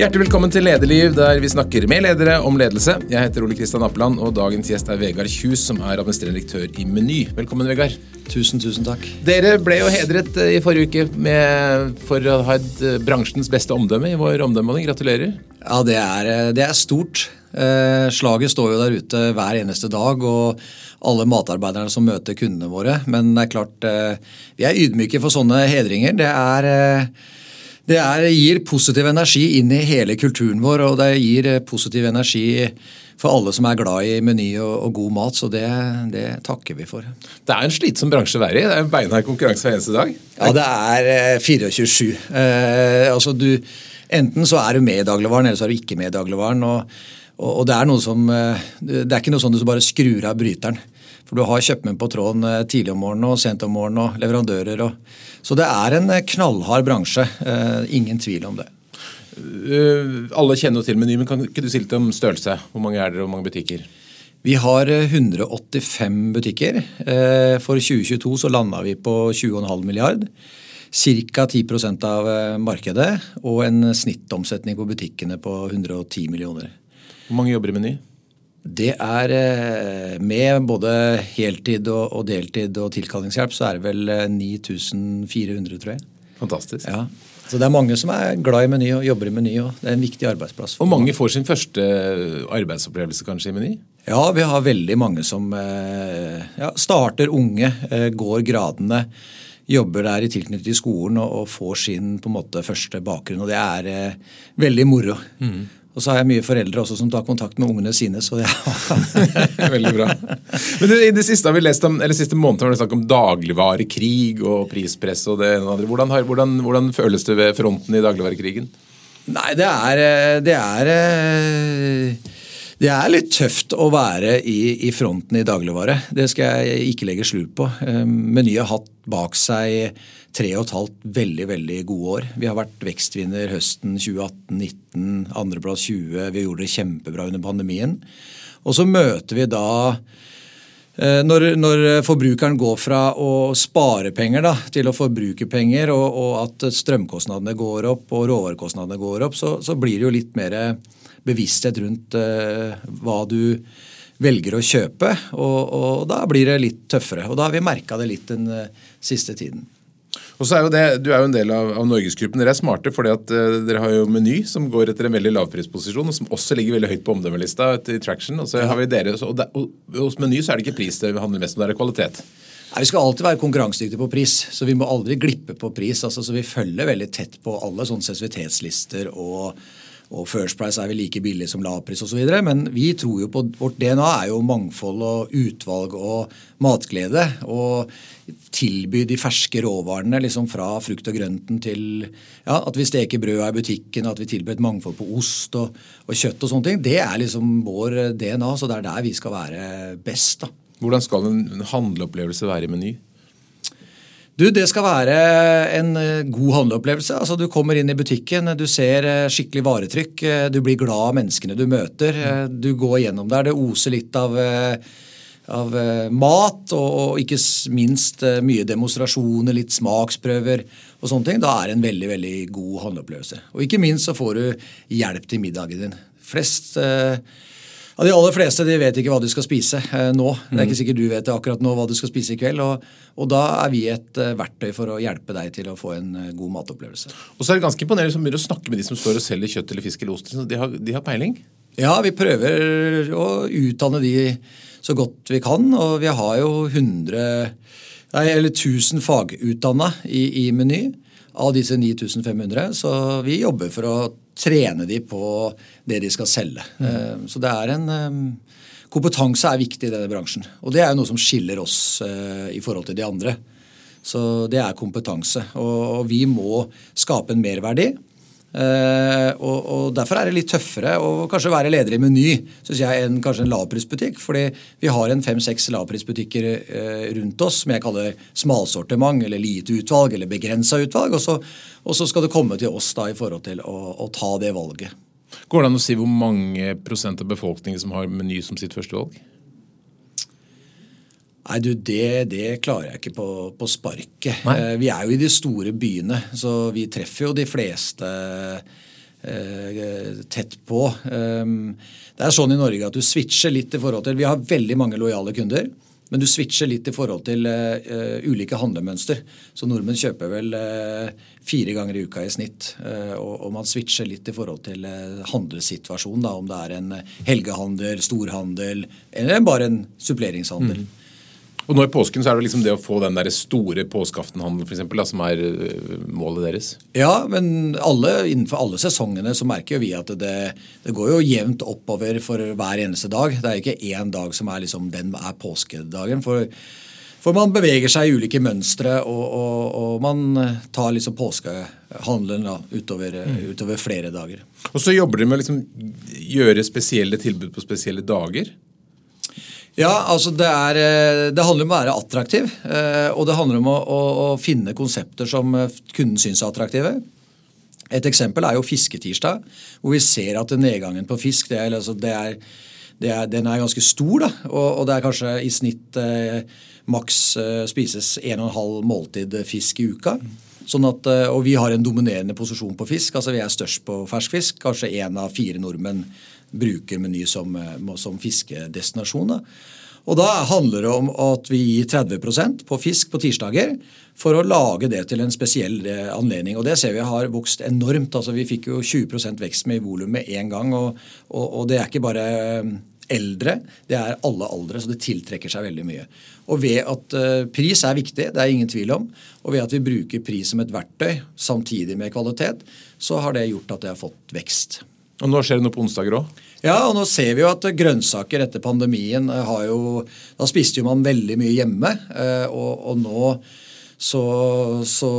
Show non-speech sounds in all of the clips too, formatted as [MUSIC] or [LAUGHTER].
Hjertelig velkommen til Lederliv, der vi snakker med ledere om ledelse. Jeg heter Ole Kristian Appeland, og dagens gjest er Vegard Kjus, som er administrerende direktør i Meny. Velkommen, Vegard. Tusen, tusen takk. Dere ble jo hedret eh, i forrige uke med, for å ha et eh, bransjens beste omdømme i vår omdømmemåling. Gratulerer. Ja, det er, eh, det er stort. Slaget står jo der ute hver eneste dag, og alle matarbeiderne som møter kundene våre. Men det er klart, vi er ydmyke for sånne hedringer. Det er det er, gir positiv energi inn i hele kulturen vår, og det gir eh, positiv energi for alle som er glad i meny og, og god mat. Så det, det, takker vi for. Det er en slitsom bransje å være i. Det er en beinhard konkurranse hver eneste dag. Ja, det er 24-7. Eh, eh, altså du, enten så er du med i dagligvaren, eller så er du ikke med i dagligvaren. Og, og, og det, er noe som, eh, det er ikke noe sånn du bare skrur av bryteren. For du har kjøpmenn på tråden tidlig om morgenen og sent om morgenen og leverandører. og så det er en eh, knallhard bransje. Eh, ingen tvil om det. Alle kjenner jo til menyen, men kan ikke du si litt om størrelse? Hvor mange er dere, og hvor mange butikker? Vi har 185 butikker. For 2022 så landa vi på 20,5 milliard. Ca. 10% av markedet og en snittomsetning på butikkene på 110 millioner. Hvor mange jobber i Meny? Det er eh, med både heltid og, deltid og tilkallingshjelp, så er det vel 9400, eh, tror jeg. Fantastisk. Ja. Så det er mange som er glad i Meny og jobber i Meny. og Det er en viktig arbeidsplass. Og mange får sin første arbeidsopplevelse kanskje i Meny? Ja, vi har veldig mange som eh, ja, starter unge, går gradene. Jobber der i tilknytning til skolen og, og, får sin på en måte første bakgrunn. og Det er veldig moro. Mm. Og så har jeg mye foreldre også som tar kontakt med ungene sine. så ja. [LAUGHS] Veldig bra. Men I det siste har vi lest om, eller siste måneden har det snakk om dagligvarekrig og prispress. og det andre. Hvordan, har, hvordan, hvordan føles det ved fronten i dagligvarekrigen? Nei, det er, eh, det er eh, det er litt tøft å være i, i, fronten i dagligvare. Det skal jeg ikke legge slur på. Eh, Meny har hatt bak seg tre og et halvt veldig veldig gode år. Vi har vært vekstvinner høsten 2018-19, andreplass 20. Vi gjorde det kjempebra under pandemien. Og så møter vi da eh, når, når, forbrukeren går fra å spare penger da, til å forbruke penger, og, og, at strømkostnadene går opp og råvarekostnadene går opp, så, så, blir det jo litt mer bevissthet rundt uh, hva du velger å kjøpe. Og, og, da blir det litt tøffere. Og da har vi merka det litt den uh, siste tiden. Og så er jo det, Du er jo en del av, av Norgesgruppen. Dere er smarte fordi at uh, dere har jo Meny, som går etter en veldig lavprisposisjon, og som også ligger veldig høyt på omdømmelista til Traction. Og så har vi dere, og, der, og, Hos Meny så er det ikke pris det handler mest om, det er kvalitet. Nei, Vi skal alltid være konkurransedyktige på pris, så vi må aldri glippe på pris. altså så Vi følger veldig tett på alle sånne sensitivitetslister og og First Price er vel like billig som lavpris osv. Men vi tror jo på vårt DNA er jo mangfold og utvalg og matglede. Og tilby de ferske råvarene liksom fra frukt og grønten til ja, at vi steker brød i butikken, at vi tilbyr et mangfold på ost og, og, kjøtt og sånne ting. Det er liksom vår DNA, så det er der vi skal være best. da. Hvordan skal en handleopplevelse være i Meny? Du, Det skal være en eh, god handleopplevelse. Altså, Du kommer inn i butikken, du ser eh, skikkelig varetrykk. Eh, du blir glad av menneskene du møter. Du går gjennom der. Det oser litt av, av mat, og, ikke minst mye demonstrasjoner, litt smaksprøver og sånne ting. Da er det en veldig veldig god handleopplevelse. Og ikke minst så får du hjelp til middagen din. Flest eh, ja, De aller fleste de vet ikke hva de skal spise eh, nå. Det er ikke mm. sikkert du vet det akkurat nå hva du skal spise i kveld. Og, og da er vi et eh, verktøy for å hjelpe deg til å få en eh, god matopplevelse. Og så er det ganske imponerende som begynner å snakke med de som står og selger kjøtt eller fisk eller ost. De har, de har peiling? Ja, vi prøver å utdanne de så godt vi kan. Og vi har jo 100 nei, eller 1000 fagutdanna i, i Meny av disse 9500. Så vi jobber for å trene de på det de skal selge. Mm. Så det er en eh, Kompetanse er viktig i denne bransjen. Og det er jo noe som skiller oss eh, i forhold til de andre. Så det er kompetanse. Og vi må skape en merverdi. Uh, og, og, Derfor er det litt tøffere å kanskje være leder i Meny synes jeg, enn kanskje en lavprisbutikk. fordi vi har en fem-seks lavprisbutikker uh, rundt oss som jeg kaller smalsortiment eller lite utvalg eller begrensa utvalg. Og så, og så, skal det komme til oss da i forhold til å, å ta det valget. Går det an å si hvor mange prosent av befolkningen som har Meny som sitt første valg? Nei, du, det, det, klarer jeg ikke på, på sparket. Eh, vi er jo i de store byene, så vi treffer jo de fleste tett på. Det er sånn i Norge at du switcher litt i forhold til Vi har veldig mange lojale kunder. Men du switcher litt i forhold til uh, ulike handlemønster. Så nordmenn kjøper vel uh, fire ganger i uka i snitt. Uh, og, og, man switcher litt i forhold til handlesituasjonen. Da, om det er en helgehandel, storhandel eller bare en suppleringshandel. Mm. Og nå i påsken så er det liksom det å få den der store påskeaftenhandelen for eksempel, da, som er øh, målet deres? Ja, men alle, innenfor alle sesongene så merker jo vi at det, det, går jo jevnt oppover for hver eneste dag. Det er ikke én dag som er liksom den er påskedagen. For, for man beveger seg i ulike mønstre, og, og, og man tar liksom påskehandelen da, utover, mm. utover, flere dager. Og så jobber dere med å liksom gjøre spesielle tilbud på spesielle dager? Ja, altså det, er, eh, det, handler om å være attraktiv. Eh, og det handler om å, å, å finne konsepter som eh, kunden syns er attraktive. Et eksempel er jo Fisketirsdag, hvor vi ser at nedgangen på fisk det er, altså det er, det er, den er ganske stor. da, og, og, det er kanskje i snitt eh, maks eh, spises 1,5 måltid fisk i uka. Sånn at, og vi har en dominerende posisjon på fisk. altså Vi er størst på ferskfisk. Kanskje én av fire nordmenn bruker Meny som, eh, som fiskedestinasjon. Og Da handler det om at vi gir 30% på fisk på tirsdager for å lage det til en spesiell eh, anledning. Og Det ser vi har vokst enormt. altså Vi fikk jo 20% vekst med i volum med en gang. Og, og, og, det er ikke bare eh, eldre, det er alle aldre, så det tiltrekker seg veldig mye. Og ved at Pris er viktig, det er ingen tvil om. Og ved at vi bruker pris som et verktøy samtidig med kvalitet, så har det gjort at det har fått vekst. Og nå skjer det noe på onsdager òg? Ja, og nå ser vi jo at grønnsaker etter pandemien eh, har jo Da spiste jo man veldig mye hjemme, eh, og, og nå så, så,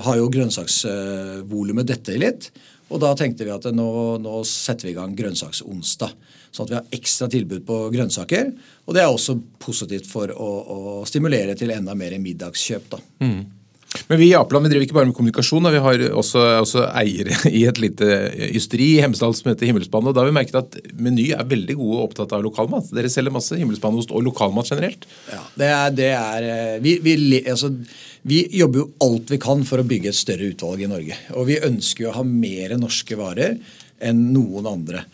har jo grønnsaksvolumet dette litt. Og da tenkte vi at nå, nå setter vi i gang grønnsaksonsdag. Sånn at vi har ekstra tilbud på grønnsaker. Og det er også positivt for å, å stimulere til enda mer middagskjøp. da. Mm. Men vi i Apeland vi driver ikke bare med kommunikasjon. Da. Vi har også, også, eiere [LAUGHS] i et lite ysteri i Hemsedal som heter Himmelsbanen, og Da har vi merket at Meny er veldig gode og opptatt av lokalmat. Dere selger masse himmelsbaneost og lokalmat generelt. Ja, det er, det er eh, vi, vi, altså, vi, jobber jo alt vi kan for å bygge et større utvalg i Norge. Og vi ønsker jo å ha mer norske varer enn noen andre.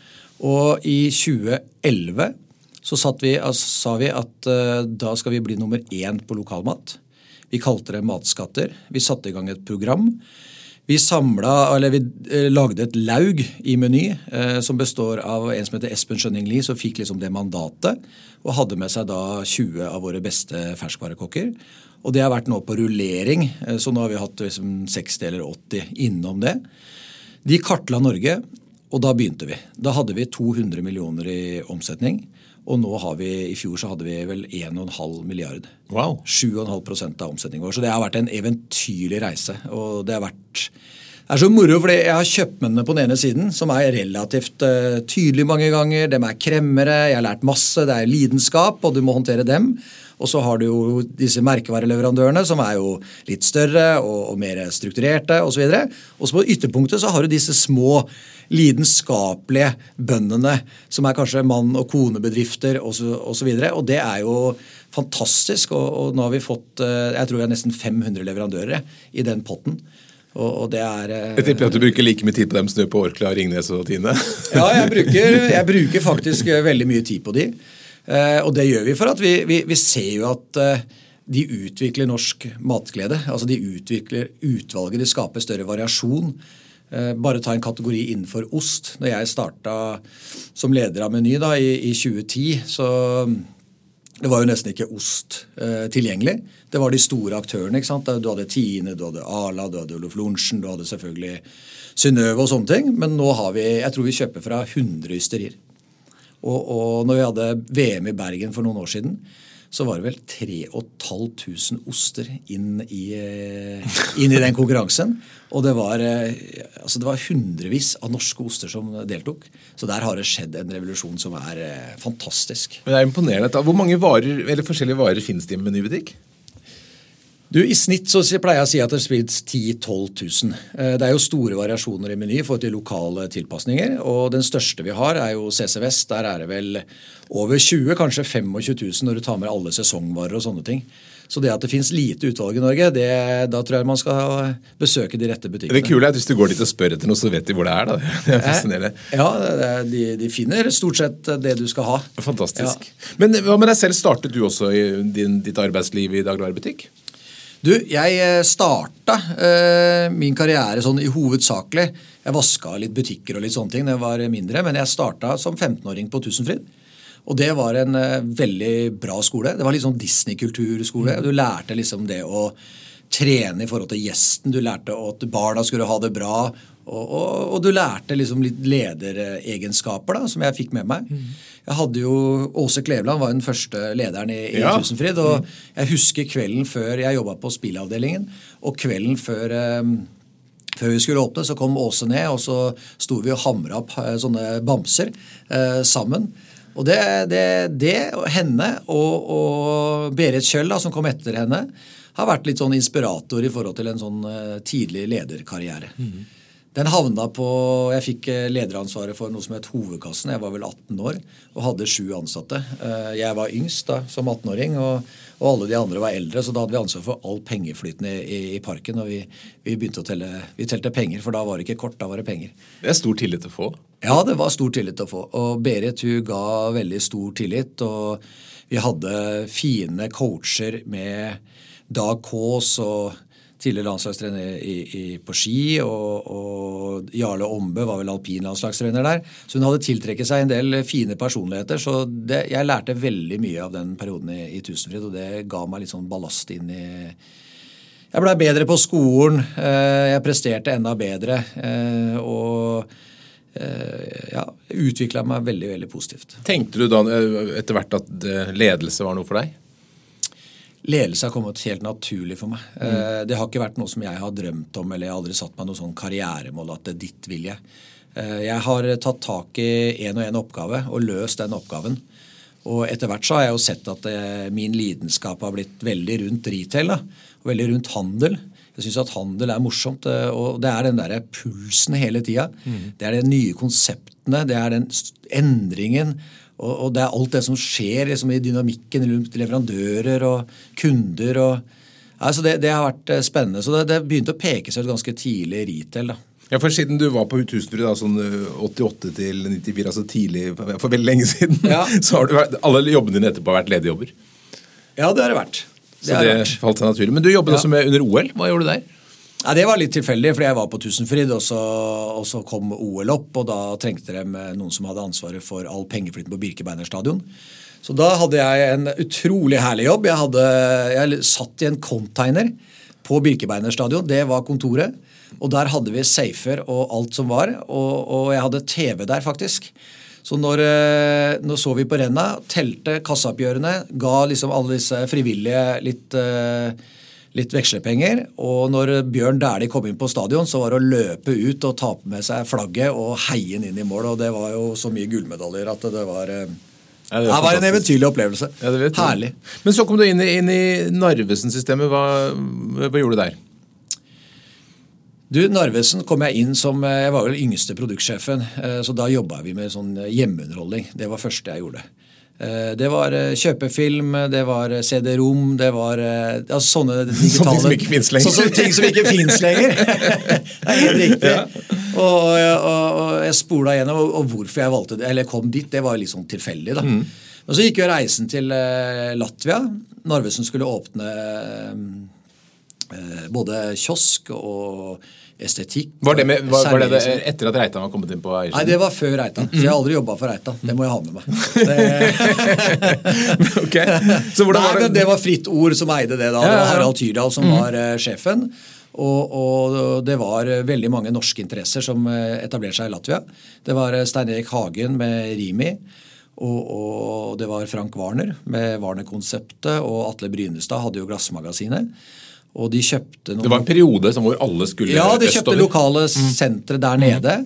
Og i 2011 så vi, altså, sa vi at uh, da skal vi bli nummer én på lokalmat. Vi kalte det Matskatter. Vi satte i gang et program. Vi samla, vi eh, lagde et laug i Meny eh, som består av en som heter Espen Skjønning Lie, som fikk liksom det mandatet. Og hadde med seg da 20 av våre beste ferskvarekokker. Og det har vært nå på rullering, eh, så nå har vi hatt liksom 60 eller 80 innom det. De kartla Norge, og da begynte vi. Da hadde vi 200 millioner i omsetning. Og nå har vi, i fjor så hadde vi vel 1,5 milliard. Wow. 7,5% av omsetningen vår. Så det har vært en eventyrlig reise. Og det har vært det er så moro, fordi jeg har kjøpmennene på den ene siden, som er relativt uh, tydelige mange ganger. De er kremmere, jeg har lært masse, det er lidenskap, og du må håndtere dem. Og så har du jo disse merkevareleverandørene, som er jo litt større og, og mer strukturerte osv. Og så på ytterpunktet så har du disse små lidenskapelige bøndene, som er kanskje mann- og konebedrifter osv. Og, så, og, og det er jo fantastisk. Og, og, nå har vi fått eh, jeg tror vi har nesten 500 leverandører i den potten. Og, og det er eh, Jeg tipper at du bruker like mye tid på dem som du på Orkla, Ringnes og Tine? ja, jeg bruker, [LAUGHS] jeg bruker, faktisk eh, veldig mye tid på de. Og det gjør vi for at vi, vi, vi ser jo at de utvikler norsk matglede. Altså De utvikler utvalget, de skaper større variasjon. Eh, bare ta en kategori innenfor ost. Når jeg starta som leder av Meny da, i, i 2010, så det var jo nesten ikke ost eh, tilgjengelig. Det var de store aktørene. ikke sant? Du hadde Tine, du hadde Arla, du hadde Olof Lorentzen, du hadde selvfølgelig Synnøve og sånne ting. Men nå har vi jeg tror vi kjøper fra 100 ysterier. Og, og når vi hadde VM i Bergen for noen år siden, så var det vel 3500 oster inn i, eh, inn i, den konkurransen. Og det var, eh, altså det var, hundrevis av norske oster som deltok. Så der har det skjedd en revolusjon som er eh, fantastisk. Men det er imponerende. Hvor mange varer, eller forskjellige varer finnes det i en menybutikk? Du, I snitt så pleier jeg å si at det spilles 10 000-12 000. Det er jo store variasjoner i Meny forhold til lokale tilpasninger. og Den største vi har, er jo CC Vest. Der er det vel over 20 kanskje 25 000 når du tar med alle sesongvarer og sånne ting. Så det at det fins lite utvalg i Norge, det, da tror jeg man skal besøke de rette butikkene. Det kule er at Hvis du går dit og spør etter noe, så vet de hvor det er. da. [LAUGHS] Det er fascinerende. Ja, de, de, finner stort sett det du skal ha. Fantastisk. Ja. Men hva med deg selv? Startet du også i din, ditt arbeidsliv i dagligvarebutikk? Du, jeg eh, starta eh, min karriere sånn i hovedsakelig Jeg vaska litt butikker og litt sånne ting da jeg var mindre, men jeg starta som 15-åring på Tusenfryd. Og det var en eh, veldig bra skole. Det var litt sånn Disney-kulturskole. Mm. Du lærte liksom det å trene i forhold til gjesten. Du lærte at barna skulle ha det bra. Og, og, og du lærte liksom litt lederegenskaper da, som jeg fikk med meg. Mm. Jeg hadde jo, Åse Kleveland var jo den første lederen i, i ja. Tusenfryd. og mm. Jeg husker kvelden før jeg jobba på spillavdelingen, og kvelden før um, før vi skulle åpne, så kom Åse ned, og så sto vi og hamra opp eh, sånne bamser eh, sammen. Og det, det, det henne og, og Berit Kjøll, da, som kom etter henne, har vært litt sånn inspirator i forhold til en sånn uh, tidlig lederkarriere. Mm. Den havna på Jeg fikk eh, lederansvaret for noe som het Hovedkassen. Jeg var vel 18 år og hadde sju ansatte. Uh, jeg var yngst da, som 18-åring. og og alle de andre var eldre, så da hadde vi ansvar for all pengeflyten i, i, i parken. Og vi, vi, begynte å telle Vi telte penger, for da var det ikke kort, da var det penger. Det er stor tillit å få? Ja, det var stor tillit å få. Og Berit hun ga veldig stor tillit. Og vi hadde fine coacher med Dag Kaas og tidligere landslagstrener i, i, på ski, og, og, Jarle Ombe var vel alpinlandslagstrener der. Så hun hadde tiltrekket seg en del fine personligheter. Så det, jeg lærte veldig mye av den perioden i, i Tusenfryd, og det ga meg litt sånn ballast inn i Jeg blei bedre på skolen, eh, jeg presterte enda bedre, eh, og eh, ja, utvikla meg veldig, veldig positivt. Tenkte du da etter hvert at ledelse var noe for deg? Ledelse har kommet helt naturlig for meg. Mm. Det har ikke vært noe som jeg har drømt om, eller jeg har aldri satt meg noe sånn karrieremål at det er ditt vil jeg. Eh, jeg har tatt tak i én og én oppgave og løst den oppgaven. Og etter hvert så har jeg jo sett at eh, min lidenskap har blitt veldig rundt retail. Da, og veldig rundt handel. Jeg syns at handel er morsomt. Og det er den derre pulsen hele tida. Mm. Det er de nye konseptene, det er den endringen. Og, og, det er alt det som skjer liksom, i dynamikken rundt leverandører og kunder. og altså det, det, har vært eh, spennende. Så det, det begynte å peke seg ut ganske tidlig i retail. da. Ja, for Siden du var på Tusenfryd, sånn 88 eh, til 94, altså tidlig, for veldig lenge siden, ja. [LAUGHS] så har du alle jobbene dine etterpå vært ledige jobber? Ja, det har det vært. Det så det vært. falt seg naturlig. Men du jobbet ja. også med under OL. Hva gjorde du der? Ja, Det var litt tilfeldig, fordi jeg var på Tusenfryd, og så, og så kom OL opp. og Da trengte de noen som hadde ansvaret for all pengeflyten på Birkebeiner stadion. Så da hadde jeg en utrolig herlig jobb. Jeg, hadde, jeg satt i en container på Birkebeiner stadion. Det var kontoret. Og der hadde vi safer og alt som var. Og, og jeg hadde TV der, faktisk. Så når, når, nå så vi på renna, telte kassaoppgjørene, ga liksom alle disse frivillige litt uh, litt vekslepenger. Og når Bjørn Dæhlie kom inn på stadion, så var det å løpe ut og ta med seg flagget og heie inn i mål. Og det var jo så mye gullmedaljer at det var eh, ja, det, var en eventyrlig opplevelse. Ja, Herlig. Men så kom du inn i, inn i Narvesen-systemet. Hva, hva, gjorde du der? Du, Narvesen kom jeg inn som eh, Jeg var vel yngste produktsjefen. Eh, så da jobba vi med sånn hjemmeunderholdning. Det var første jeg gjorde. Eh, det var eh, kjøpefilm, det var eh, CD-rom, det var altså sånne [LAUGHS] digitale Sånne ting som ikke fins lenger. Sånne ting som ikke fins lenger. [LAUGHS] det er helt riktig. Ja. Og, og, og, jeg spola gjennom, og, hvorfor jeg valgte det, eller kom dit, det var litt sånn tilfeldig. da. Mm. Men så gikk jo reisen til Latvia. Narvesen skulle åpne både kiosk og estetikk. Var det, med, var, var det, det etter at Reitan var kommet inn på eiersiden? Nei, det var før Reitan. Så jeg har aldri jobba for Reitan. Det må jeg ha med meg. [LAUGHS] okay. Så hvordan Nei, var det? det var Fritt Ord som eide det da. Det var Harald Tyrdal som mm. var uh, sjefen. Og, og, det var veldig mange norske interesser som uh, etablerte seg i Latvia. Det var Stein Erik Hagen med Rimi. Og, og, det var Frank Warner med Warner-konseptet, og Atle Brynestad hadde jo Glassmagasinet. Og de kjøpte noen... Det var en periode hvor alle skulle østover? Ja, de kjøpte østover. lokale mm. sentre der nede.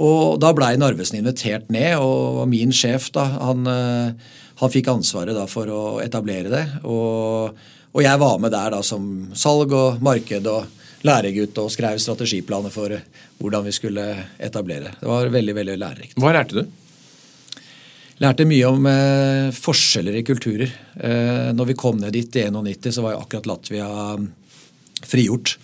Og da blei Narvesen invitert ned, og min sjef da, han, eh, han fikk ansvaret da for å etablere det. Og, og, jeg var med der da som salg og marked og læregutt og skrev strategiplaner for hvordan vi skulle etablere. Det var veldig veldig lærerikt. Hva lærte du? Lærte mye om eh, forskjeller i kulturer. Eh, når vi kom ned dit i 91, så var jo akkurat Latvia mm, frigjort.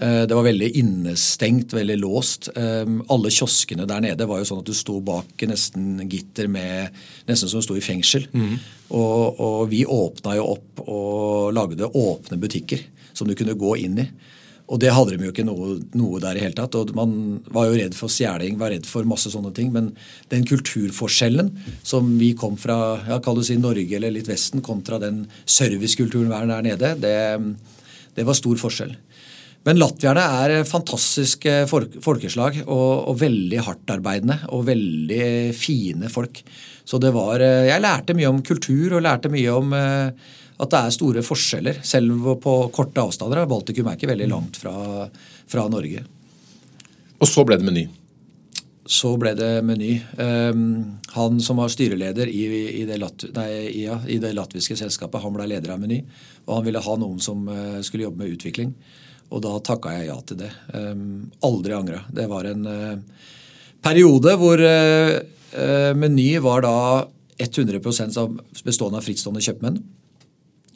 Eh, det var veldig innestengt, veldig låst. Eh, alle kioskene der nede var jo sånn at du sto bak nesten gitter med Nesten som du sto i fengsel. Mm. Og, og, vi åpna jo opp og lagde åpne butikker som du kunne gå inn i. Og det hadde de jo ikke noe, noe der i hele tatt. og Man var jo redd for stjeling, var redd for masse sånne ting. Men den kulturforskjellen som vi kom fra ja, kall det si Norge eller litt Vesten, kontra den servicekulturen der nede, det, det var stor forskjell. Men latvierne er fantastiske folkeslag og, og veldig hardtarbeidende og veldig fine folk. Så det var Jeg lærte mye om kultur og lærte mye om eh, at det er store forskjeller. Selv på korte avstander. Baltikum er ikke veldig langt fra, fra Norge. Og så ble det Meny? Så ble det Meny. Um, han som var styreleder i, i, det lat, nei, ja, i, det latviske selskapet, han ble leder av Meny. Og han ville ha noen som uh, skulle jobbe med utvikling. Og da takka jeg ja til det. Um, aldri angra. Det var en uh, periode hvor uh, Meny var da 100% bestående av frittstående kjøpmenn.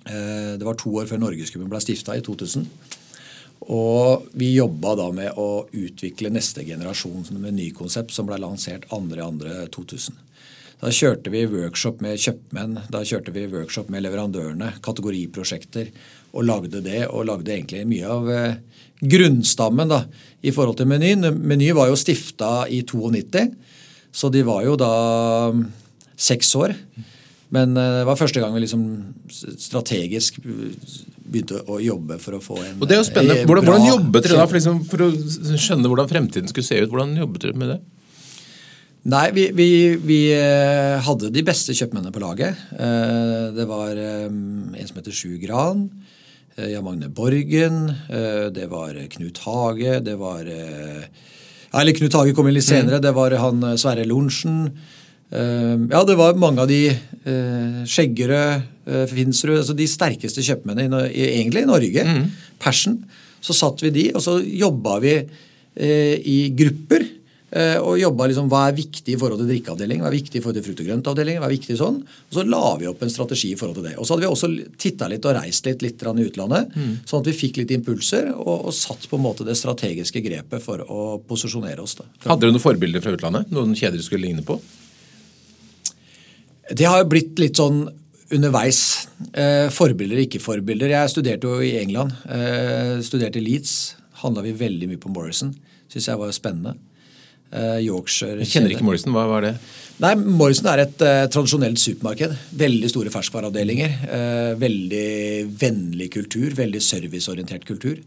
Eh, det var to år før Norgesgruppen ble stifta, i 2000. Og vi jobba da med å utvikle neste generasjon med ny konsept som ble lansert 2.2.2000. Da kjørte vi workshop med kjøpmenn, da kjørte vi workshop med leverandørene, kategoriprosjekter, og lagde det. Og lagde egentlig mye av eh, grunnstammen da, i forhold til Meny. Meny var jo stifta i 92, så de var jo da mm, seks år. Men eh, det var første gang vi liksom strategisk begynte å jobbe for å få en Og Det er jo spennende. Eh, hvordan, hvordan jobbet dere da for, liksom, for, å skjønne hvordan fremtiden skulle se ut? Hvordan jobbet dere med det? Nei, vi, vi, vi eh, hadde de beste kjøpmennene på laget. Det var en som heter Sju Gran. Jan Magne Borgen. Det var Knut Hage. Det var Eller Knut Hage kom inn litt senere. Mm. Det var han Sverre Lorentzen. Eh, ja, det var mange av de skjeggere, Skjeggerød, uh, Finsrud, altså de sterkeste kjøpmennene egentlig i Norge. Mm. Persen. Så satt vi de, og så jobba vi uh, i grupper. og jobba liksom, Hva er viktig i forhold til drikkeavdeling, hva er viktig i forhold til frukt- og grøntavdeling. hva er viktig sånn, Og så la vi opp en strategi i forhold til det. Og så hadde vi også titta litt og reist litt, litt i utlandet, mm. sånn at vi fikk litt impulser og, og, satt på en måte det strategiske grepet for å posisjonere oss. Da. Hadde dere noen forbilder fra utlandet? Noen kjeder du skulle ligne på? Det har blitt litt sånn underveis. Eh, forbilder, ikke forbilder. Jeg studerte jo i England. Eh, studerte i Leeds. Handla vi veldig mye på Morrison. Syns jeg var spennende. Eh, Yorkshire Jeg kjenner ikke Morrison. Hva var det? Nei, Morrison er et eh, tradisjonelt supermarked. Veldig store ferskvareavdelinger. Eh, veldig vennlig kultur. Veldig serviceorientert kultur.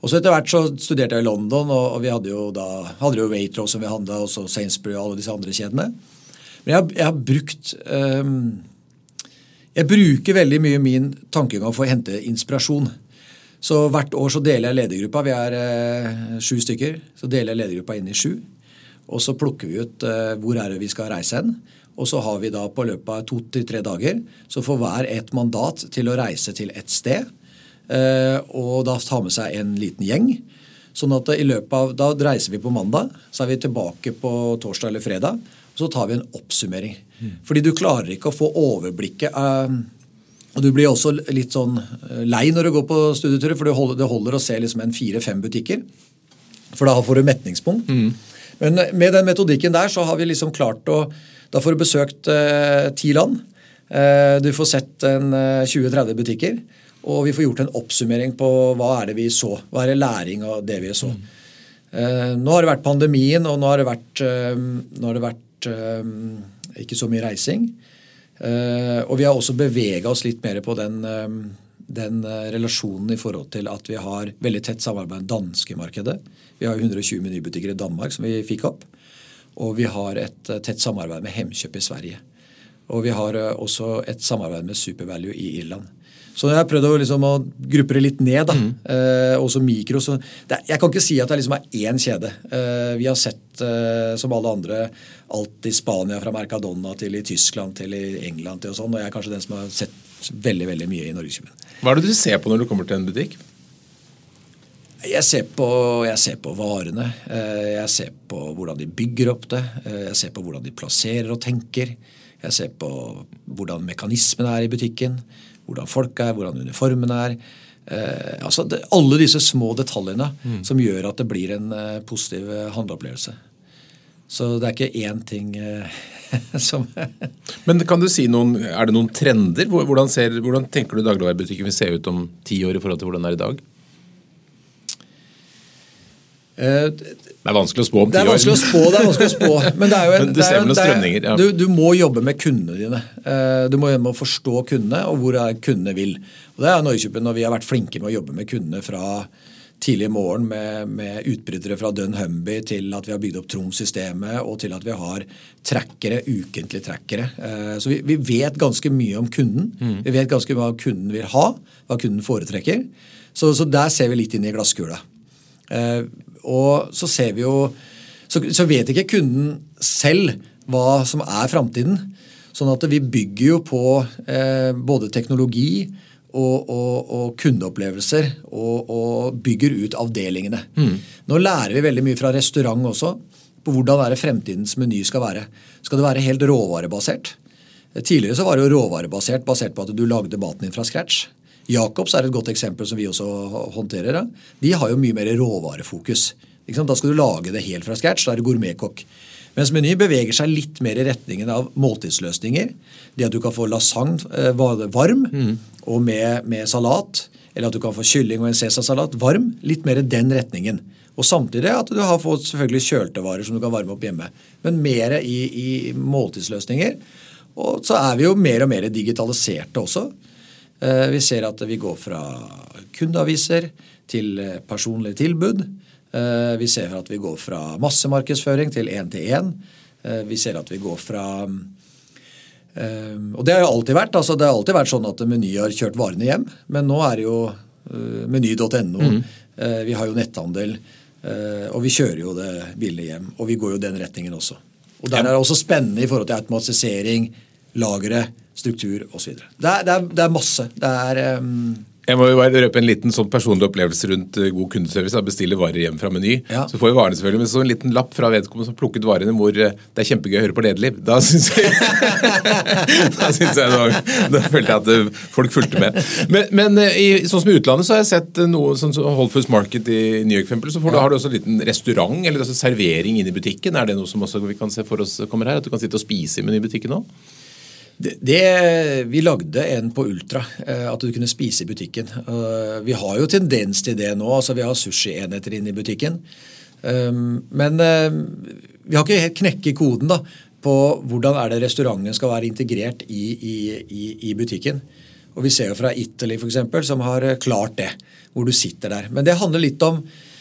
Og så Etter hvert så studerte jeg i London, og, og vi hadde jo da hadde jo Waitrose som vi handla, og så Sainsbury og alle disse andre kjedene. Men jeg, jeg har brukt um, Jeg bruker veldig mye min tankegang for å hente inspirasjon. Så hvert år så deler jeg ledergruppa. Vi er uh, sju stykker. Så deler jeg ledergruppa inn i sju. Og så plukker vi ut uh, hvor er det vi skal reise hen. Og så har vi da på løpet av to til tre dager så får hver et mandat til å reise til et sted. Uh, og da ta med seg en liten gjeng. Sånn at i løpet av, Da reiser vi på mandag, så er vi tilbake på torsdag eller fredag så tar vi en oppsummering. Mm. Fordi du klarer ikke å få overblikket. Uh, og Du blir også litt sånn eh, lei når du går på studieturer, for det holder, å se liksom en fire-fem butikker. For da får du metningspunkt. Mm. Men med den metodikken der så har vi liksom klart å Da får du besøkt eh, ti land. Eh, du får sett en 20-30 butikker. Og vi får gjort en oppsummering på hva er det vi så. Hva er det læring av det vi så. Mm. nå har det vært pandemien, og nå har det vært, har det vært Eh, ikke så mye reising. Eh, og vi har også bevega oss litt mer på den, den, eh, relasjonen i forhold til at vi har veldig tett samarbeid med danske markedet Vi har 120 menybutikker i Danmark som vi fikk opp. Og vi har et tett samarbeid med Hemkjøp i Sverige. Og vi har også et samarbeid med Supervalue i Irland. Så jeg har prøvd å, liksom, å gruppe det litt ned. da, mm. eh, Også mikro. så det, Jeg kan ikke si at det liksom er én kjede. Eh, vi har sett, eh, som alle andre, alt i Spania fra Mercadona til i Tyskland til i England til og sånn. Og jeg er kanskje den som har sett veldig veldig mye i Norgesgymmen. Hva er det du ser på når du kommer til en butikk? Jeg ser, på, jeg ser på varene. Eh, jeg ser på hvordan de bygger opp det. Eh, jeg ser på hvordan de plasserer og tenker. Jeg ser på hvordan mekanismene er i butikken, hvordan folk er, hvordan uniformen er. Eh, altså det, Alle disse små detaljene mm. som gjør at det blir en eh, positiv handleopplevelse. Så det er ikke én ting eh, [LAUGHS] som Men kan du si noen, Er det noen trender? Hvordan, ser, hvordan tenker du dagligvarebutikken vil se ut om ti år i forhold til hvordan den er i dag? Eh, det er vanskelig å spå om ti år. Det er vanskelig å spå, det er vanskelig å spå. [LAUGHS] Men det er jo en, du ser noen strømninger. Ja. Du, du, må jobbe med kundene dine. Eh, du må jobbe med å forstå kundene og hvor kundene vil. Og det er Norgekjøpen når vi har vært flinke med å jobbe med kundene fra tidlig i morgen med, med utbrytere fra Dunhumby til at vi har bygd opp Troms-systemet og til at vi har trackere, ukentlige trackere. Eh, så vi, vi, vet ganske mye om kunden. Mm. Vi vet ganske hva kunden vil ha, hva kunden foretrekker. Så, så der ser vi litt inn i glasskula. Og så ser vi jo så, så vet ikke kunden selv hva som er framtiden. Sånn at vi bygger jo på eh, både teknologi og, og, og kundeopplevelser og, og, bygger ut avdelingene. Mm. Nå lærer vi veldig mye fra restaurant også på hvordan det fremtidens meny skal være. Skal det være helt råvarebasert? Tidligere så var det jo råvarebasert basert på at du lagde maten din fra scratch. Jacobs er et godt eksempel som vi også håndterer. De har jo mye mer råvarefokus. Da skal du lage det helt fra scratch. Da er det gourmetkokk. Mens Meny beveger seg litt mer i retningen av måltidsløsninger. Det at du kan få lasagne eh, varm mm. og med, med, salat. Eller at du kan få kylling og en cæsarsalat varm. Litt mer i den retningen. Og samtidig at du har fått selvfølgelig kjølte varer som du kan varme opp hjemme. Men mer i, i måltidsløsninger. Og så er vi jo mer og mer digitaliserte også. Eh, vi ser at vi går fra kundeaviser til eh, personlige tilbud. Eh, vi ser at vi går fra massemarkedsføring til én-til-én. Vi ser at vi går fra Og det har jo alltid vært. altså Det har alltid vært sånn at Meny har kjørt varene hjem. Men nå er det jo meny.no. Mm. Vi har jo netthandel. Og vi kjører jo det billig hjem. Og vi går jo den retningen også. Og der er det også spennende i forhold til automatisering, lagre, struktur osv. Det, er, det, det er masse. Det er um, jeg må jo bare røpe en liten sånn personlig opplevelse rundt eh, god kundeservice. Jeg bestille varer hjem fra Meny. Ja. Så får vi varene selvfølgelig, men så en liten lapp fra vedkommende som plukket varene hvor eh, det er kjempegøy å høre på Lederliv. Da syns jeg [LAUGHS] Da synes jeg da, da følte jeg at eh, folk fulgte med. Men, men i, sånn som i utlandet så har jeg sett noe sånn som Whole Foods Market i New York, eksempel, så får, ja. har du også en liten restaurant eller altså servering inn i butikken. Er det noe som også vi kan se for oss kommer her? At du kan sitte og spise i Meny-butikken òg? Det, det, vi lagde en på Ultra, eh, at du kunne spise i butikken. Eh, vi har jo tendens til det nå. altså Vi har sushienheter inne i butikken. Eh, men vi har ikke helt knekket koden da, på hvordan er det restauranten skal være integrert i, i, i, i butikken. Og Vi ser jo fra Italy for eksempel, som har klart det, hvor du sitter der. Men det handler litt om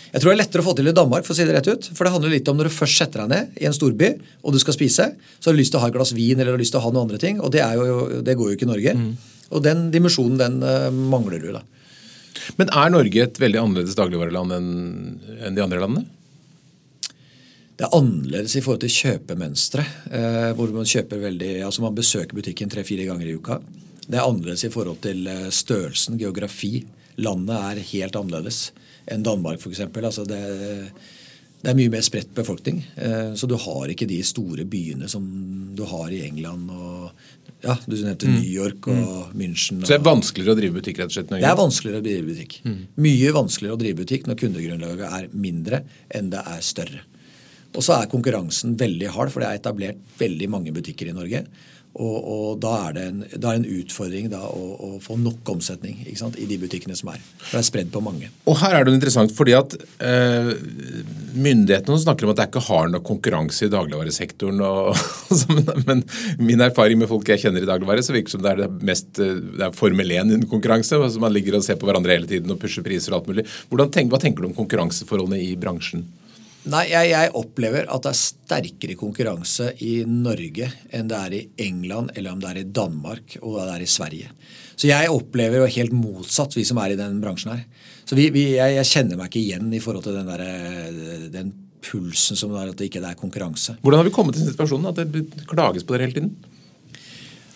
jeg tror det er lettere å få til i Danmark, for å si det rett ut. For det handler litt om når du først setter deg ned i en storby og du skal spise, så har du lyst til å ha et glass vin eller har lyst til å ha noen andre ting. Og det, jo, det går jo ikke i Norge. Mm. Og den dimensjonen, den uh, mangler du, da. Men er Norge et veldig annerledes dagligvareland enn en de andre landene? Det er annerledes i forhold til kjøpemønsteret. Eh, hvor man kjøper veldig, altså man besøker butikken tre-fire ganger i uka. Det er annerledes i forhold til eh, størrelsen, geografi. Landet er helt annerledes enn Danmark, f.eks. Altså det, det er mye mer spredt befolkning. Eh, så du har ikke de store byene som du har i England og ja, Du nevnte mm. New York og mm. München. Så det er vanskeligere å drive butikk? rett og slett? Det er vanskeligere å drive butikk. Mm. Mye vanskeligere å drive butikk når kundegrunnlaget er mindre enn det er større. Og så er konkurransen veldig hard, for det er etablert veldig mange butikker i Norge. Og, og, da, er en, da er det en utfordring da, å, å, få nok omsetning i de butikkene som er. Det er spredd på mange. Og her er det interessant, fordi at eh, Myndighetene snakker om at det er ikke hard nok konkurranse i dagligvaresektoren. Og, [LAUGHS] men min erfaring med folk jeg kjenner i dagligvare, så virker det som det er det mest det er Formel 1 innen konkurranse. Altså man ligger og ser på hverandre hele tiden og pusher priser og alt mulig. Tenk, hva tenker du om konkurranseforholdene i bransjen? Nei, jeg, jeg, opplever at det er sterkere konkurranse i Norge enn det er i England, eller om det er i Danmark og det er i Sverige. Så jeg opplever jo helt motsatt, vi som er i den bransjen her. Så vi, vi, jeg, jeg, kjenner meg ikke igjen i forhold til den, der, den pulsen som er at det ikke er konkurranse. Hvordan har vi kommet til situasjonen at det klages på dere hele tiden?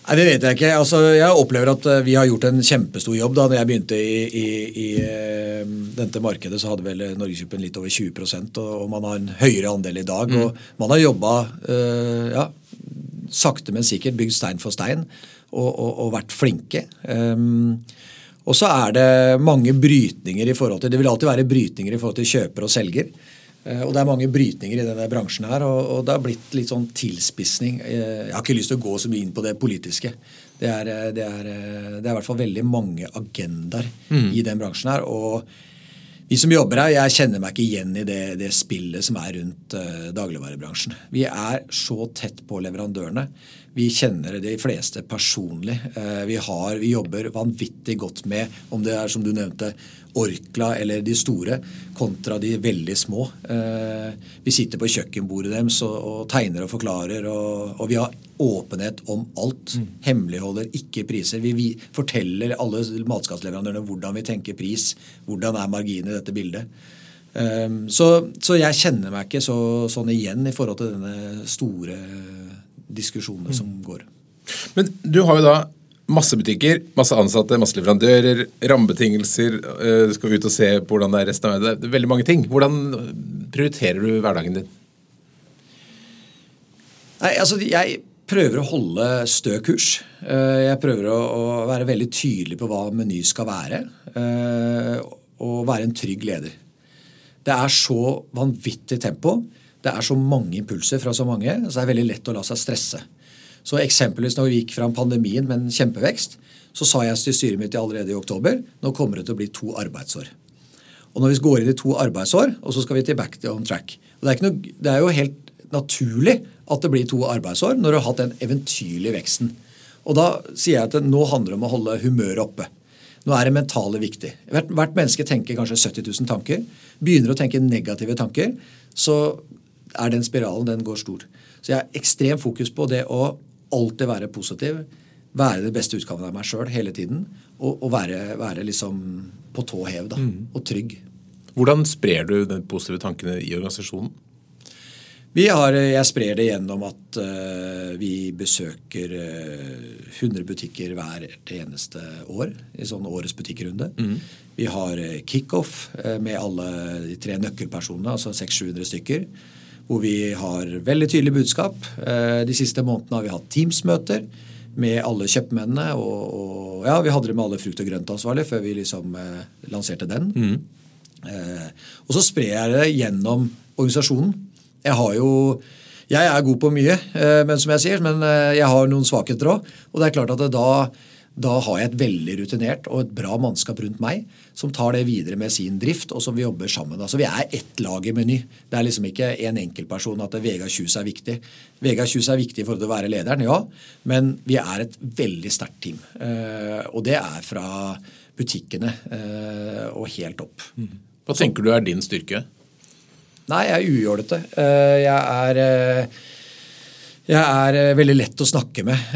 Nei, Det vet jeg ikke. Altså, jeg opplever at eh, vi har gjort en kjempestor jobb. Da når jeg begynte i, i, i uh, dette markedet, så hadde vel Norgesgruppen litt over 20 og, og man har en høyere andel i dag. Mm. og Man har jobba uh, ja, sakte, men sikkert bygd stein for stein og, og, og vært flinke. Um, og så er det mange brytninger i forhold til Det vil alltid være brytninger i forhold til kjøper og selger. Uh, og det er mange brytninger i denne bransjen her, og, det har blitt litt sånn tilspissing. Uh, jeg har ikke lyst til å gå så mye inn på det politiske. Det er, det er, det er i hvert fall veldig mange agendaer mm. i den bransjen her. og vi som jobber her, jeg kjenner meg ikke igjen i det, det spillet som er rundt uh, dagligvarebransjen. Vi er så tett på leverandørene. Vi kjenner de fleste personlig. Uh, vi, har, vi, jobber vanvittig godt med, om det er som du nevnte, Orkla eller de store, kontra de veldig små. Uh, vi sitter på kjøkkenbordet deres og, tegner og forklarer, og, vi har åpenhet om alt. Mm. Hemmeligholder ikke priser. Vi, forteller alle matskattleverandørene hvordan vi tenker pris, hvordan er marginen i dette bildet. Um, så, så, jeg kjenner meg ikke så, sånn igjen i forhold til denne store diskusjonen mm. som går. Men du har jo da masse butikker, masse ansatte, masse leverandører, rammebetingelser. Du skal ut og se på hvordan det er resten av det. er veldig mange ting. Hvordan prioriterer du hverdagen din? Nei, altså jeg prøver å holde stø kurs. Eh, jeg prøver å være veldig tydelig på hva Meny skal være. Eh, og være en trygg leder. Det er så vanvittig tempo. Det er så mange impulser fra så mange, så det er veldig lett å la seg stresse. Så eksempelvis når vi gikk fram pandemien med en kjempevekst, så sa jeg til styret mitt allerede i oktober nå kommer det til å bli to arbeidsår. Og når vi går inn i to arbeidsår, og så skal vi til back to on track. Det er, noe, det er jo helt naturlig at det blir to arbeidsår når du har hatt den eventyrlige veksten. Og da sier jeg at nå handler det om å holde humøret oppe. Nå er det mentale viktig. Hvert, hvert, menneske tenker kanskje 70 000 tanker. Begynner å tenke negative tanker, så er den spiralen den går stor. Så jeg har ekstremt fokus på det å alltid være positiv. Være det beste utgaven av meg sjøl hele tiden. Og, og være, være, liksom på tå hev da, mm. og trygg. Hvordan sprer du de positive tankene i organisasjonen? Har, jeg sprer det gjennom at uh, vi besøker uh, 100 butikker hver eneste år i sånn årets butikkrunde. Mm. Vi har uh, kickoff uh, med alle de tre nøkkelpersonene, altså 600-700 stykker. Hvor vi har veldig tydelig budskap. de siste månedene har vi hatt Teams-møter med alle kjøpmennene. Og, og, ja, vi hadde det med alle frukt- og grøntansvarlige før vi liksom lanserte den. Mm. og så sprer jeg det gjennom organisasjonen. Jeg har jo jeg er god på mye, eh, men som jeg sier, men eh, jeg har noen svakheter òg. Og det er klart at da, da, har jeg et veldig rutinert og et bra mannskap rundt meg som tar det videre med sin drift, og som vi jobber sammen. Altså Vi er ett lag i Meny. Det er liksom ikke en enkeltperson at Vegard Kjus er viktig. Vegard Kjus er viktig for å være lederen, ja, men vi er et veldig sterkt team. Eh, og det er fra butikkene og helt opp. Hva tenker du er din styrke? Nei, jeg er ujålete. Eh, jeg er eh, jeg er eh, veldig lett å snakke med.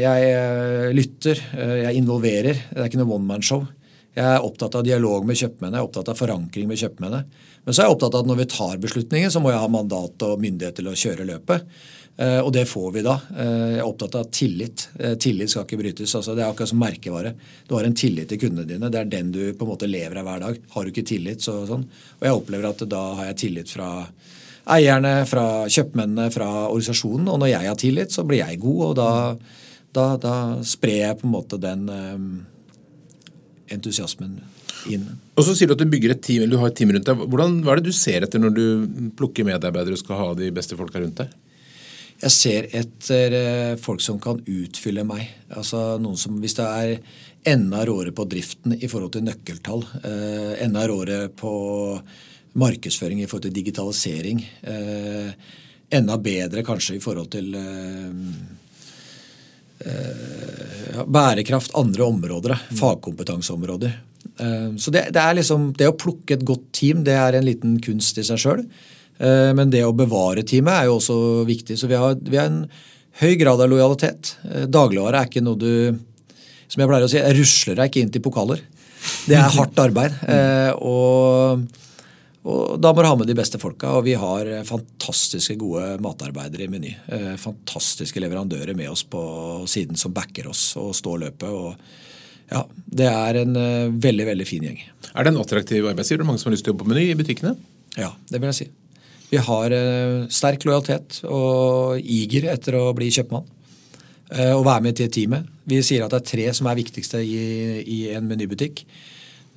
Jeg lytter, jeg involverer. Det er ikke noe one man-show. Jeg er opptatt av dialog med kjøpmennene, jeg er opptatt av forankring med kjøpmennene. Men så er jeg opptatt av at når vi tar beslutninger, så må jeg ha mandat og myndighet til å kjøre løpet. Eh, og det får vi da. Eh, jeg er opptatt av tillit. Eh, tillit skal ikke brytes. Altså, det er akkurat som merkevare. Du har en tillit til kundene dine. Det er den du på en måte lever av hver dag. Har du ikke tillit, så sånn. Og jeg opplever at da har jeg tillit fra eierne, fra kjøpmennene, fra organisasjonen. Og når jeg har tillit, så blir jeg god, og da, da, da sprer jeg på en måte den um, entusiasmen inn. Og så sier Du at du bygger et team, eller du har et team rundt deg. Hvordan, hva er det du ser etter når du plukker medarbeidere og skal ha de beste folka rundt deg? Jeg ser etter eh, folk som kan utfylle meg. Altså noen som, Hvis det er enda råere på driften i forhold til nøkkeltall, eh, enda råere på markedsføring i forhold til digitalisering, eh, enda bedre kanskje i forhold til bærekraft, andre områder, fagkompetanseområder. Så det, det, er liksom, det å plukke et godt team det er en liten kunst i seg sjøl. Eh, men det å bevare teamet er jo også viktig. Så vi har, vi har en høy grad av lojalitet. Eh, dagligvare er ikke noe du Som jeg pleier å si, jeg rusler deg ikke inn til pokaler. Det er hardt arbeid. Eh, og, og da må du ha med de beste folka. Og vi har fantastiske gode matarbeidere i Meny. Fantastiske leverandører med oss på siden som backer oss og står løpet. og ja, Det er en veldig veldig fin gjeng. Er det en attraktiv arbeidsgiver? Er mange som har lyst til å jobbe på Meny i butikkene? Ja, det vil jeg si. Vi har eh, sterk lojalitet og iger etter å bli kjøpmann. Eh, og være med til teamet. Vi sier at det er tre som er viktigste i, i en menybutikk.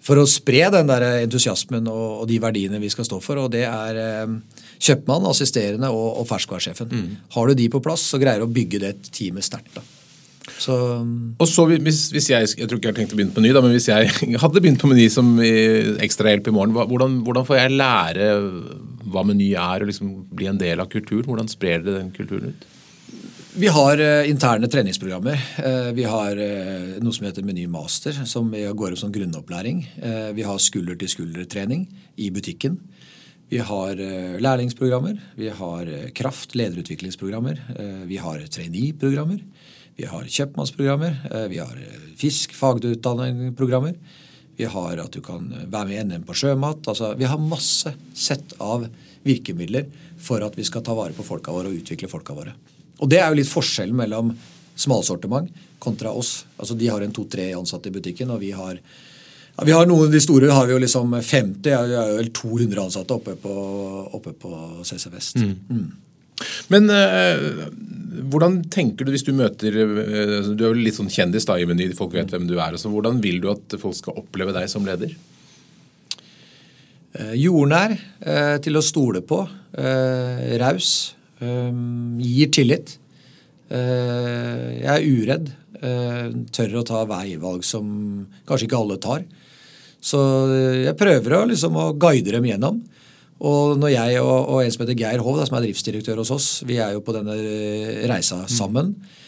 For å spre den der entusiasmen og, og, de verdiene vi skal stå for. Og det er eh, kjøpmann, assisterende og, og ferskvaresjefen. Mm. Har du de på plass, så greier du å bygge det teamet sterkt. da. Så, og så hvis, hvis, jeg jeg tror ikke jeg har tenkt å begynne på Meny, da, men hvis jeg [LAUGHS] hadde begynt på Meny som ekstrahjelp i morgen, hvordan, hvordan, får jeg lære hva Meny er, og liksom bli en del av kulturen? Hvordan sprer dere den kulturen ut? Vi har uh, interne treningsprogrammer. Uh, vi har uh, noe som heter Meny Master, som går opp som grunnopplæring. vi har skulder-til-skulder-trening i butikken. Vi har lærlingsprogrammer. Vi har kraft- lederutviklingsprogrammer. vi har trainee-programmer. Vi har kjøpmannsprogrammer, eh, vi har eh, fisk, fagutdanningsprogrammer. Vi har at du kan eh, være med i NM på sjømat. Altså, vi har masse sett av virkemidler for at vi skal ta vare på folka våre og utvikle folka våre. Og Det er jo litt forskjellen mellom smalsortiment kontra oss. Altså De har en to-tre ansatte i butikken, og vi har ja, vi har noen av de store har vi jo liksom 50, vi har jo 200 ansatte oppe på, oppe på CC Vest. Mm. Mm. Men uh, hvordan tenker du hvis du møter uh, Du er jo litt sånn kjendis da i Meny, folk vet hvem du er. Så hvordan vil du at folk skal oppleve deg som leder? Eh, jordnær, til å stole på. Raus. Gir tillit. jeg er uredd. tør å ta veivalg som kanskje ikke alle tar. Så jeg prøver å, liksom, å guide dem gjennom. Og når jeg og, og en som heter Geir Hov, som er driftsdirektør hos oss, vi er jo på denne reisa mm. sammen. Mm.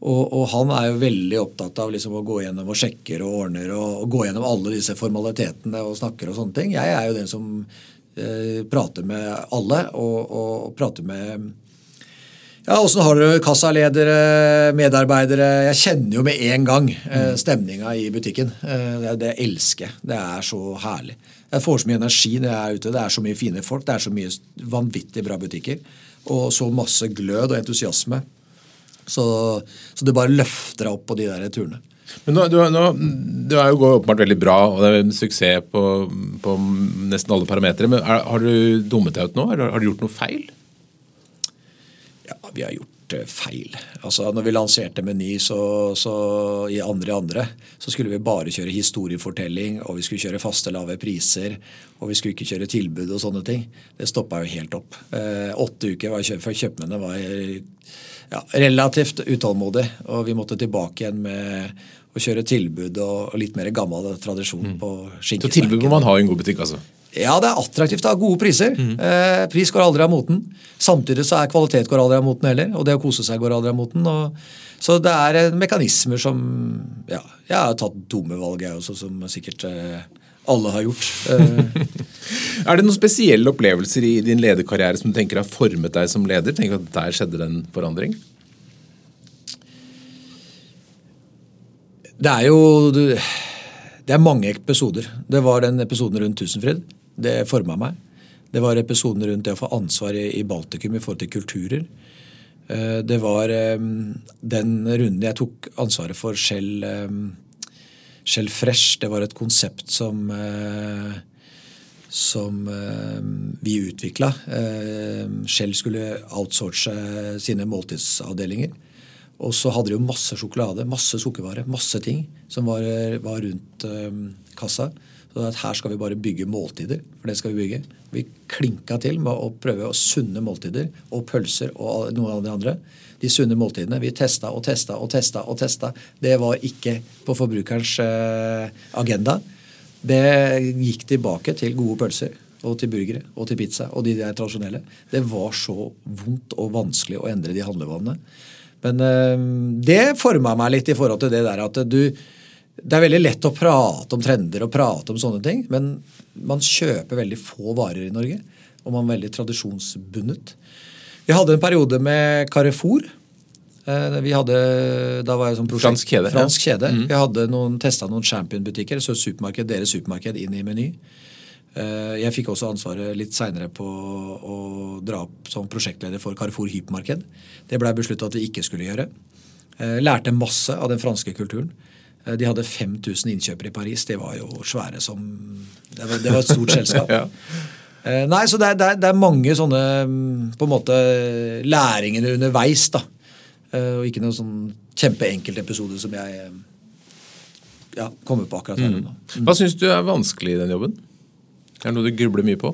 Og, og, han er jo veldig opptatt av liksom å gå gjennom og sjekker og ordner og, og, gå gjennom alle disse formalitetene og snakker og sånne ting. Jeg er jo den som eh, prater med alle og, og prater med ja, Åssen har dere kassaledere, medarbeidere? Jeg kjenner jo med en gang eh, mm. stemninga i butikken. Eh, det, jeg elsker. Det er så herlig. Jeg får så mye energi når jeg er ute. Det er så mye fine folk. Det er så mye vanvittig bra butikker. Og så masse glød og entusiasme. Så, så det bare løfter deg opp på de der turene. Men nå, du, nå, du er jo åpenbart veldig bra, og det er en suksess på, på nesten alle parametere. Men er, har du dummet deg ut nå? Eller har du gjort noe feil? Vi har gjort feil. Altså, når vi lanserte Meny så, så i andre andre, så skulle vi bare kjøre historiefortelling, og vi skulle kjøre faste, lave priser, og vi skulle ikke kjøre tilbud og sånne ting. Det stoppa jo helt opp. Eh, åtte uker var for kjøpmennene var ja, relativt utålmodige, og vi måtte tilbake igjen med å kjøre tilbud og, litt mer gammel tradisjon mm. på skinkesmerket. Så tilbud må man ha i en god butikk, altså? Ja, det er attraktivt å ha gode priser. Mm. Eh, pris går aldri av moten. Samtidig så er kvalitet går aldri av moten heller, og det å kose seg går aldri av moten. Og, så det er mekanismer som Ja, jeg har tatt dumme valg, jeg også, som sikkert eh, alle har gjort. Eh. [LAUGHS] er det noen spesielle opplevelser i din lederkarriere som du tenker har formet deg som leder? Tenker at der skjedde det en forandring? Det er jo det er mange episoder. Det var den episoden rundt Tusenfryd. Det forma meg. Det var episoden rundt det å få ansvar i Baltikum i forhold til kulturer. Eh, det var eh, den runden jeg tok ansvaret for Shell, eh, Shell Fresh. Det var et konsept som, som vi utvikla. Shell skulle outsource sine måltidsavdelinger. Og så hadde de jo masse sjokolade, masse sukkervare, masse ting som var, var rundt kassa. Så at her skal vi bare bygge måltider, for det skal vi bygge. Vi klinka til med å prøve å sunne måltider og pølser og noe av de andre. De sunne måltidene. Vi testa og testa og testa og testa. Det var ikke på forbrukerens eh, agenda. Det gikk tilbake til gode pølser og til burgere og til pizza og de der tradisjonelle. Det var så vondt og vanskelig å endre de handlevanene. Men øh, det forma meg litt i forhold til det der at du det er veldig lett å prate om trender og prate om sånne ting, men man kjøper veldig få varer i Norge. Og man er veldig tradisjonsbundet. Vi hadde en periode med Carrefour. Eh, vi hadde, da var jeg som prosjekt, fransk kjede. Fransk kjede. Mm. Vi hadde noen, testa noen Champion-butikker, så supermarked, deres supermarked inn i Meny. Eh, jeg fikk også ansvaret litt seinere på å dra opp som prosjektleder for Carrefour hypermarked. Det blei besluttet at vi ikke skulle gjøre. Eh, lærte masse av den franske kulturen. Eh, de hadde 5000 innkjøpere i Paris. Det var jo svære som Det var, det var et stort [LAUGHS] selskap. ja. Eh, nei, så det er, det, er, det er, mange sånne mm, på en måte læringer underveis. da. Eh, og ikke noen sånn kjempeenkelt episode som jeg ja, kommer på akkurat her. Mm. Mm. Hva syns du er vanskelig i den jobben? Er det noe du grubler mye på?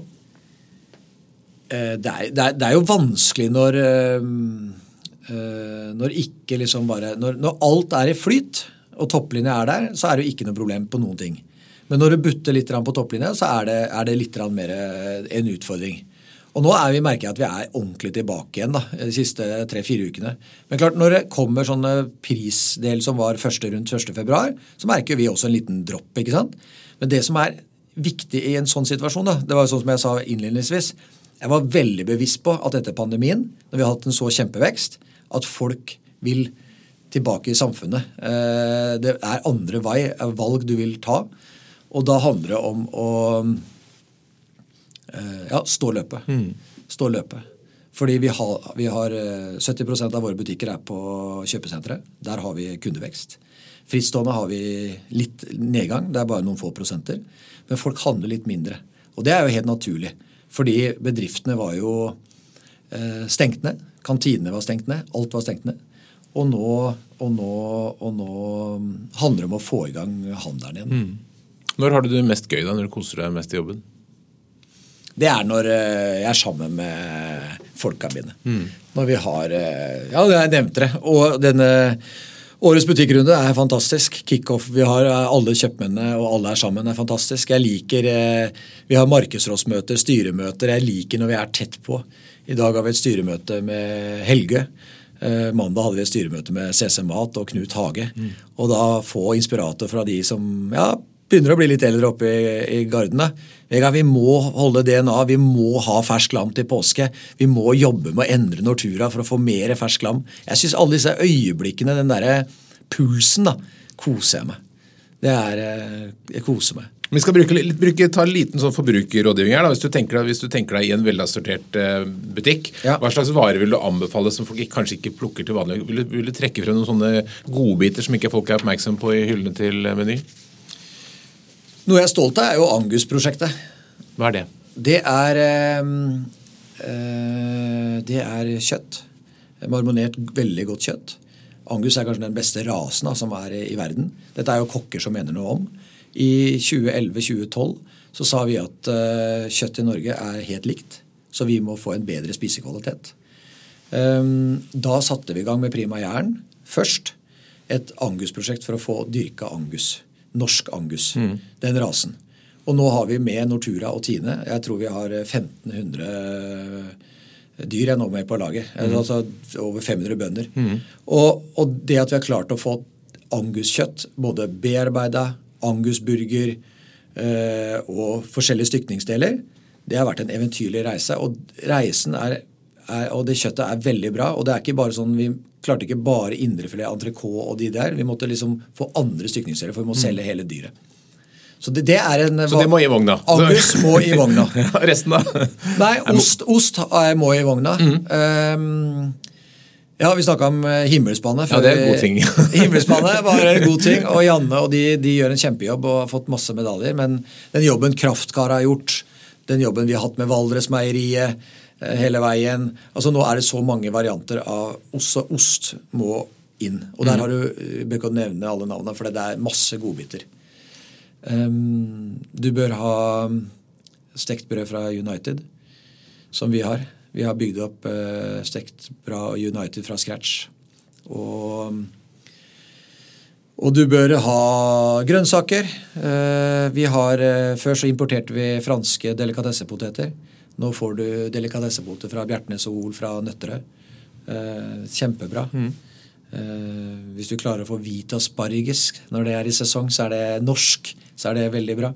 Det, er, det, er, det, er, jo vanskelig når eh, når ikke liksom bare når, når alt er i flyt, og topplinja er der, så er det jo ikke noe problem på noen ting. Men når du butter litt på topplinja, så er det, er det litt mer eh, en utfordring. Og nå vi, merker jeg at vi er ordentlig tilbake igjen da, de siste tre-fire ukene. Men klart, når det kommer sånne prisdel som var første rundt 1.2, så merker vi også en liten dropp. ikke sant? Men det som er viktig i en sånn situasjon, da, det var jo sånn som jeg sa innledningsvis, jeg var veldig bevisst på at etter pandemien, når vi har hatt en så kjempevekst, at folk vil tilbake i samfunnet. Eh, det er andre vei, valg du vil ta. Og da handler det om å eh, ja, stå løpet. Mm. Stå løpet. Fordi vi har, vi har 70 eh, av våre butikker er på kjøpesentre. Der har vi kundevekst. Frittstående har vi litt nedgang. Det er bare noen få prosenter. Men folk handler litt mindre. Og det er jo helt naturlig. Fordi bedriftene var jo eh, stengt ned. Kantinene var stengt ned. Alt var stengt ned. Og nå, og nå, og nå handler det om å få i gang handelen igjen. Mm. Når har du det mest gøy, da, når du koser deg mest i jobben? Det er når eh, jeg er sammen med folka mine. Mm. Når vi har eh, Ja, jeg nevnte det. Og denne Årets butikkrunde er fantastisk. Kickoff. Vi har eh, alle kjøpmennene, og alle er sammen. er fantastisk. Jeg liker Vi har markedsrådsmøter, styremøter. Jeg liker når vi er tett på. I dag har vi et styremøte med Helge. Mandag hadde vi et styremøte med CC Mat og Knut Hage. Mm. Og da få inspirator fra de som ja, begynner å bli litt eldre oppe i, i gardene. Vi må holde DNA. Vi må ha fersk lam til påske. Vi må jobbe med å endre Nortura for å få mer fersk lam. Jeg syns alle disse øyeblikkene, den derre pulsen, da, koser jeg meg. Det er eh, Jeg koser meg. Vi skal bruke, bruke, ta en liten sånn forbrukerrådgivning her. Da. Hvis, du tenker, hvis du tenker deg i en velassortert uh, butikk, ja. hva slags varer vil du anbefale som folk kanskje ikke plukker til vanlig? Vil du, vil du trekke frem noen sånne godbiter som ikke folk er oppmerksom på i hyllene til Meny? Noe jeg er stolt av, er jo Angus-prosjektet. Hva er det? Det er, øh, det er kjøtt. Marmonert, veldig godt kjøtt. Angus er kanskje den beste rasen da, som er i verden. Dette er jo kokker som mener noe om. I 2011-2012 så sa vi at uh, kjøtt i Norge er helt likt, så vi må få en bedre spisekvalitet. Um, da satte vi i gang med Prima Jæren først. Et Angus-prosjekt for å få dyrka Angus norsk angus. Mm. Den rasen. Og nå har vi med Nortura og Tine. Jeg tror vi har 1500 dyr jeg nå med på laget. Mm. Altså over 500 bønder. Mm. Og, og, det at vi har klart å få anguskjøtt, både bearbeida, angusburger eh, og forskjellige stykningsdeler, det har vært en eventyrlig reise. Og reisen er, er, og det kjøttet er veldig bra. Og det er ikke bare sånn vi klarte ikke bare indrefilet, entrecôte og de der. Vi måtte liksom få andre stykningsdeler, for vi må mm. selge hele dyret. Så det, det, er en... Så det må i vogna? Angus må i vogna. [LAUGHS] resten, da? Nei, ost, ost må i vogna. Mm. Um, ja, vi snakka om eh, himmelspannet. Ja, det er en god ting. [LAUGHS] himmelspannet var en god ting, og Janne og de, de, gjør en kjempejobb og har fått masse medaljer. Men den jobben Kraftkar har gjort, den jobben vi har hatt med Valdresmeieriet, Eh, hele veien. Altså Nå er det så mange varianter av også ost må inn. Og der mm. har du eh, bør ikke nevne alle navnene, for det er masse godbiter. Um, du bør ha stekt brød fra United, som vi har. Vi har bygd opp eh, stekt bra United fra scratch. Og, og du bør ha grønnsaker. Eh, vi har, eh, Før så importerte vi franske delikatessepoteter. Nå får du delikatessepoter fra Bjertnæs og Ol fra Nøtterøy. Eh, kjempebra. Mm. Eh, hvis du klarer å få hvit asparges når det er i sesong, så er det norsk. Så er det veldig bra.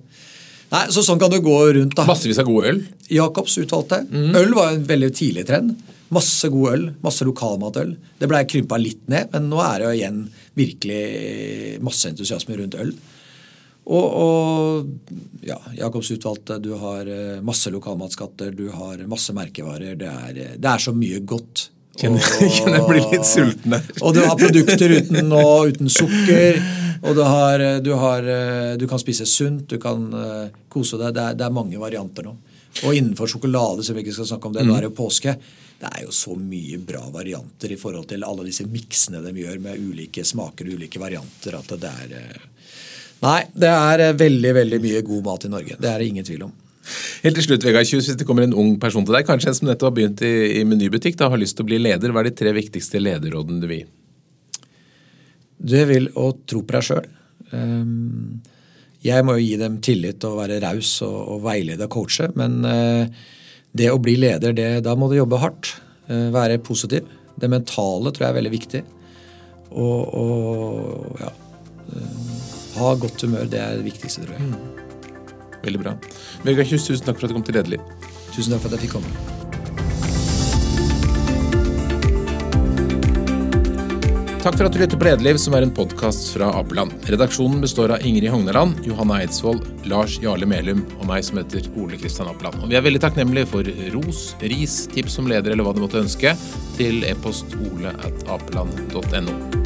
Nei, så Sånn kan du gå rundt. da. Massevis av god øl? Jacobs utvalgte. Mm. Øl var en veldig tidlig trend. Masse god øl, masse lokalmatøl. Det blei krympa litt ned, men nå er det jo igjen virkelig masse entusiasme rundt øl. Og, og ja, Jacobs utvalgte, du har eh, masse lokalmatskatter, du har masse merkevarer. Det er, eh, det er så mye godt. Kjenner, [LAUGHS] jeg blir litt sulten der. Og du har produkter uten, og, uten sukker. Og du, har, du, har, du, kan spise sunt, du kan kose deg. Det er, det er mange varianter nå. Og innenfor sjokolade, som vi ikke skal snakke om det, nå er det jo påske. Det er jo så mye bra varianter i forhold til alle disse miksene de gjør med ulike smaker og ulike varianter, at det er eh, Nei, det er eh, veldig, veldig mye god mat i Norge. Det er det ingen tvil om. Helt til slutt, Vegard Kjus, hvis det kommer en ung person til deg, kanskje en som nettopp har begynt i, i menybutikk, da har lyst til å bli leder, hva er de tre viktigste lederrådene du vil gi? Det vil å tro på deg sjøl. Jeg må jo gi dem tillit og være raus og, og veilede og coache, men eh, det å bli leder, det, da må du jobbe hardt. eh, Være positiv. Det mentale tror jeg er veldig viktig. Og, og ja eh, Ha godt humør. Det er det viktigste, tror jeg. Veldig bra. Vegard Kjus, tusen takk for at du kom til Lederliv. Tusen takk for at jeg fikk komme. Takk for at du lytter på Lederliv, som er en podkast fra Apeland. Redaksjonen består av Ingrid Hogneland, Johanna Eidsvoll, Lars Jarle Melum og meg som heter Ole Kristian Apeland. Og vi er veldig takknemlige for ros, ris, tips som leder eller hva du måtte ønske, til e-post ole at apeland.no.